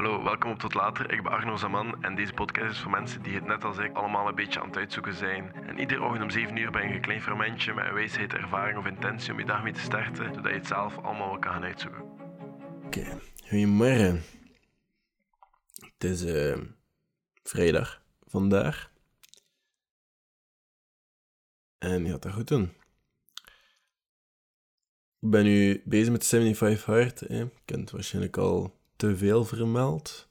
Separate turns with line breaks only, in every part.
Hallo, welkom op Tot Later. Ik ben Arno Zaman en deze podcast is voor mensen die het net als ik allemaal een beetje aan het uitzoeken zijn. En iedere ochtend om 7 uur ben je een klein fermentje met een wijsheid, ervaring of intentie om je dag mee te starten, zodat je het zelf allemaal wel kan gaan uitzoeken.
Oké, goedemorgen. Het is eh, vrijdag vandaag. En je gaat dat goed doen. Ik ben nu bezig met 75 Hard. Ik heb het waarschijnlijk al te veel vermeld.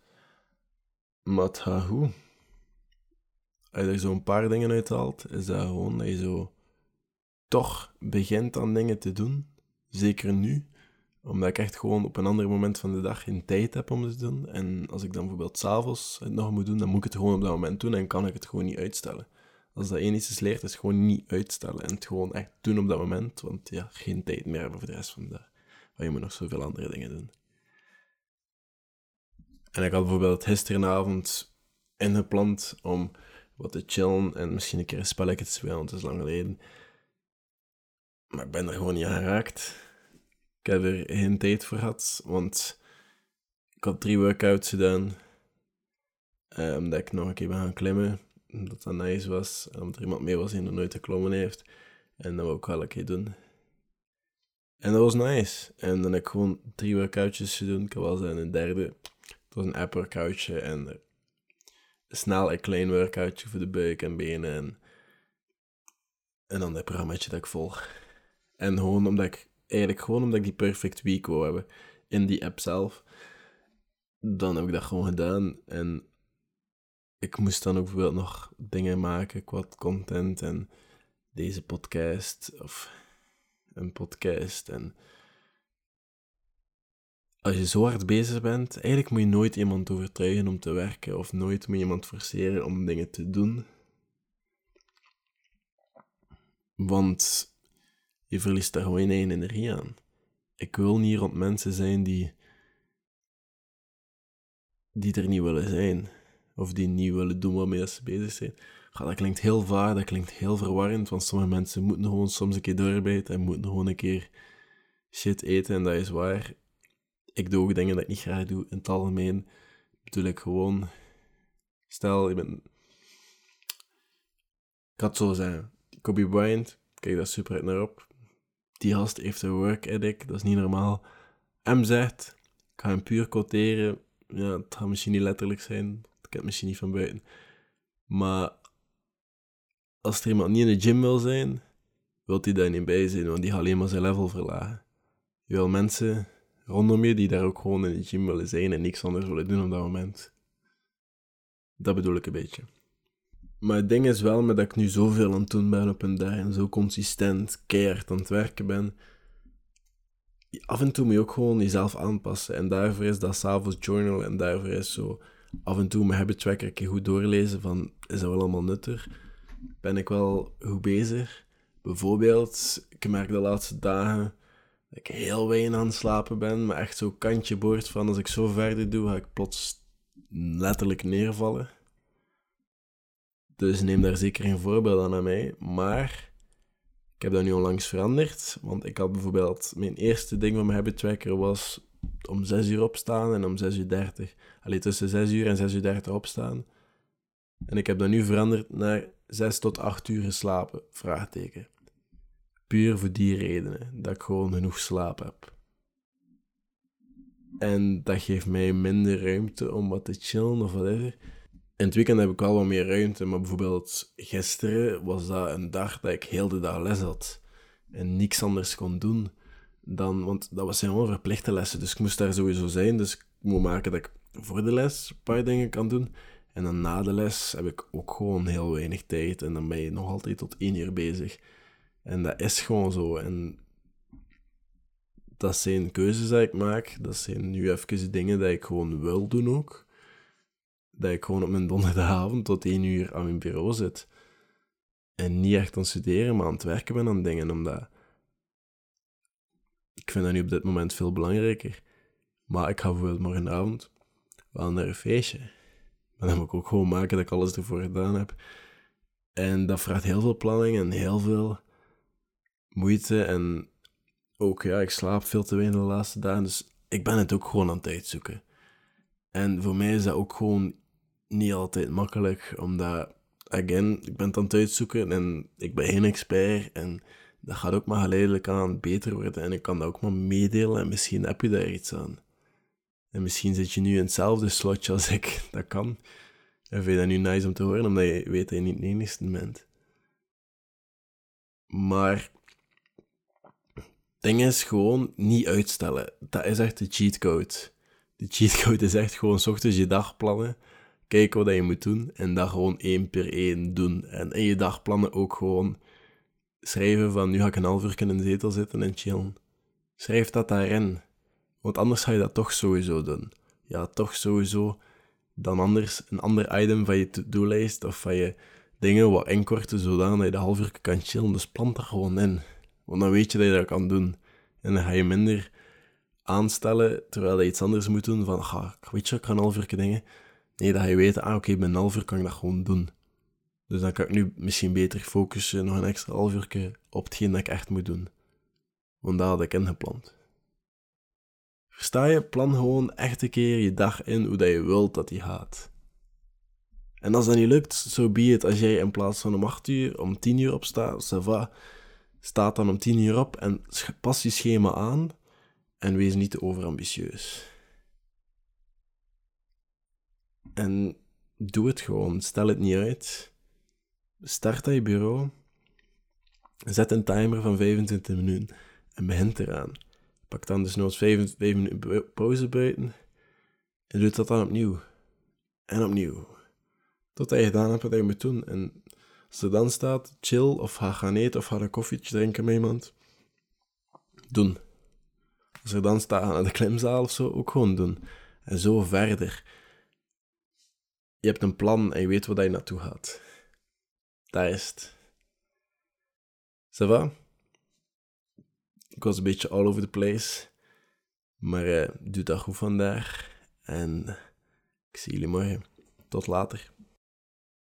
Maar het. Als je er zo een paar dingen uithaalt, is dat gewoon dat je zo toch begint aan dingen te doen. Zeker nu. Omdat ik echt gewoon op een ander moment van de dag geen tijd heb om het te doen. En als ik dan bijvoorbeeld s'avonds het nog moet doen, dan moet ik het gewoon op dat moment doen en kan ik het gewoon niet uitstellen. Als dat één iets is leert, is gewoon niet uitstellen en het gewoon echt doen op dat moment. Want ja, geen tijd meer hebben voor de rest van de dag. Maar je moet nog zoveel andere dingen doen. En ik had bijvoorbeeld gisterenavond ingepland om wat te chillen en misschien een keer een spelletje te spelen, want het is lang geleden. Maar ik ben er gewoon niet aan geraakt. Ik heb er geen tijd voor gehad, want ik had drie workouts gedaan. Eh, omdat ik nog een keer ben gaan klimmen, omdat dat nice was. En omdat er iemand mee was die nog nooit geklommen heeft. En dat wou ik wel een keer doen. En dat was nice. En dan heb ik gewoon drie workoutjes gedaan. Ik wel zijn een derde. Een app workoutje en snel een klein workoutje voor de buik en benen. En, en dan dat programmaatje dat ik volg. En gewoon omdat ik, eigenlijk gewoon omdat ik die perfect week wou hebben in die app zelf. Dan heb ik dat gewoon gedaan. En ik moest dan ook bijvoorbeeld nog dingen maken qua content en deze podcast of een podcast. En als je zo hard bezig bent, eigenlijk moet je nooit iemand overtuigen om te werken of nooit moet je iemand forceren om dingen te doen. Want je verliest daar gewoon je energie aan. Ik wil niet rond mensen zijn die, die er niet willen zijn. Of die niet willen doen waarmee ze bezig zijn. Dat klinkt heel vaag, dat klinkt heel verwarrend, want sommige mensen moeten gewoon soms een keer doorbijten en moeten gewoon een keer shit eten en dat is waar ik doe ook dingen dat ik niet graag doe. In het algemeen bedoel ik gewoon... Stel, je bent... Ik had zo zeggen. Kobe Bryant, kijk daar super uit naar op. Die gast heeft een work ethic, dat is niet normaal. M zegt, ik ga hem puur quoteren. Ja, het gaat misschien niet letterlijk zijn. Ik heb misschien niet van buiten. Maar als er iemand niet in de gym wil zijn, wil hij daar niet bij zijn, want die gaat alleen maar zijn level verlagen. Je wil mensen rondom je die daar ook gewoon in de gym willen zijn en niks anders willen doen op dat moment. Dat bedoel ik een beetje. Maar het ding is wel, met dat ik nu zoveel aan het doen ben op een dag en zo consistent, keihard aan het werken ben, af en toe moet je ook gewoon jezelf aanpassen. En daarvoor is dat s'avonds journal en daarvoor is zo af en toe mijn habit tracker een keer goed doorlezen van, is dat wel allemaal nuttig? Ben ik wel goed bezig? Bijvoorbeeld, ik merk de laatste dagen dat ik heel weinig aan het slapen ben, maar echt zo kantje boord van als ik zo verder doe, ga ik plots letterlijk neervallen. Dus neem daar zeker geen voorbeeld aan aan mij. Maar ik heb dat nu onlangs veranderd. Want ik had bijvoorbeeld... Mijn eerste ding van mijn habit tracker was om 6 uur opstaan en om 6 uur 30. Alleen tussen 6 uur en 6 uur 30 opstaan. En ik heb dat nu veranderd naar 6 tot 8 uur geslapen. Vraagteken. Puur voor die redenen. Dat ik gewoon genoeg slaap heb. En dat geeft mij minder ruimte om wat te chillen of whatever. In het weekend heb ik wel wat meer ruimte, maar bijvoorbeeld gisteren was dat een dag dat ik heel de dag les had. En niks anders kon doen dan... Want dat was helemaal verplichte lessen, dus ik moest daar sowieso zijn. Dus ik moet maken dat ik voor de les een paar dingen kan doen. En dan na de les heb ik ook gewoon heel weinig tijd. En dan ben je nog altijd tot één uur bezig. En dat is gewoon zo. En dat zijn keuzes die ik maak. Dat zijn nu even dingen die ik gewoon wil doen ook. Dat ik gewoon op mijn donderdagavond tot één uur aan mijn bureau zit. En niet echt aan het studeren, maar aan het werken ben aan dingen. Omdat ik vind dat nu op dit moment veel belangrijker. Maar ik ga bijvoorbeeld morgenavond wel naar een feestje. Maar dan moet ik ook gewoon maken dat ik alles ervoor gedaan heb. En dat vraagt heel veel planning en heel veel moeite. En ook, ja, ik slaap veel te weinig de laatste dagen. Dus ik ben het ook gewoon aan het uitzoeken. En voor mij is dat ook gewoon niet altijd makkelijk, omdat, again, ik ben het aan het uitzoeken en ik ben geen expert en dat gaat ook maar geleidelijk aan beter worden en ik kan dat ook maar meedelen en misschien heb je daar iets aan. En misschien zit je nu in hetzelfde slotje als ik, dat kan. En vind je dat nu nice om te horen, omdat je weet dat je niet de enigste bent. Maar ding is gewoon niet uitstellen. Dat is echt de cheatcode. De cheatcode is echt gewoon s ochtends je dag plannen, kijken wat je moet doen en dat gewoon één per één doen. En in je dagplannen ook gewoon schrijven van nu ga ik een half uur in de zetel zitten en chillen. Schrijf dat daarin. Want anders ga je dat toch sowieso doen. Ja, toch sowieso dan anders een ander item van je to-do-lijst of van je dingen wat inkorten, zodat je de half uur kan chillen. Dus plant dat gewoon in. Want dan weet je dat je dat kan doen. En dan ga je minder aanstellen terwijl je iets anders moet doen. Van, ga, weet je, ik ga uur dingen. Nee, dat ga je weten, ah oké, okay, half uur kan ik dat gewoon doen. Dus dan kan ik nu misschien beter focussen, nog een extra half uur op hetgeen dat ik echt moet doen. Want dat had ik ingepland. Versta je? Plan gewoon echt een keer je dag in hoe dat je wilt dat die gaat. En als dat niet lukt, zo so be it. Als jij in plaats van om 8 uur om 10 uur opstaat, ça va, staat dan om 10 uur op en pas je schema aan en wees niet te overambitieus. En doe het gewoon. Stel het niet uit. Start aan je bureau. Zet een timer van 25 minuten en begint eraan. Pak dan dus nog 5, minuten pauze buiten en doe dat dan opnieuw. En opnieuw. Totdat je gedaan hebt wat je moet doen. En er dan staat, chill of ga gaan eten of ga een koffietje drinken met iemand, doen. Als er dan staat naar de klimzaal of zo, ook gewoon doen. En zo verder. Je hebt een plan en je weet waar je naartoe gaat. Dat is het. Ça va? Ik was een beetje all over the place. Maar uh, doe dat goed vandaag. En ik zie jullie morgen. Tot later.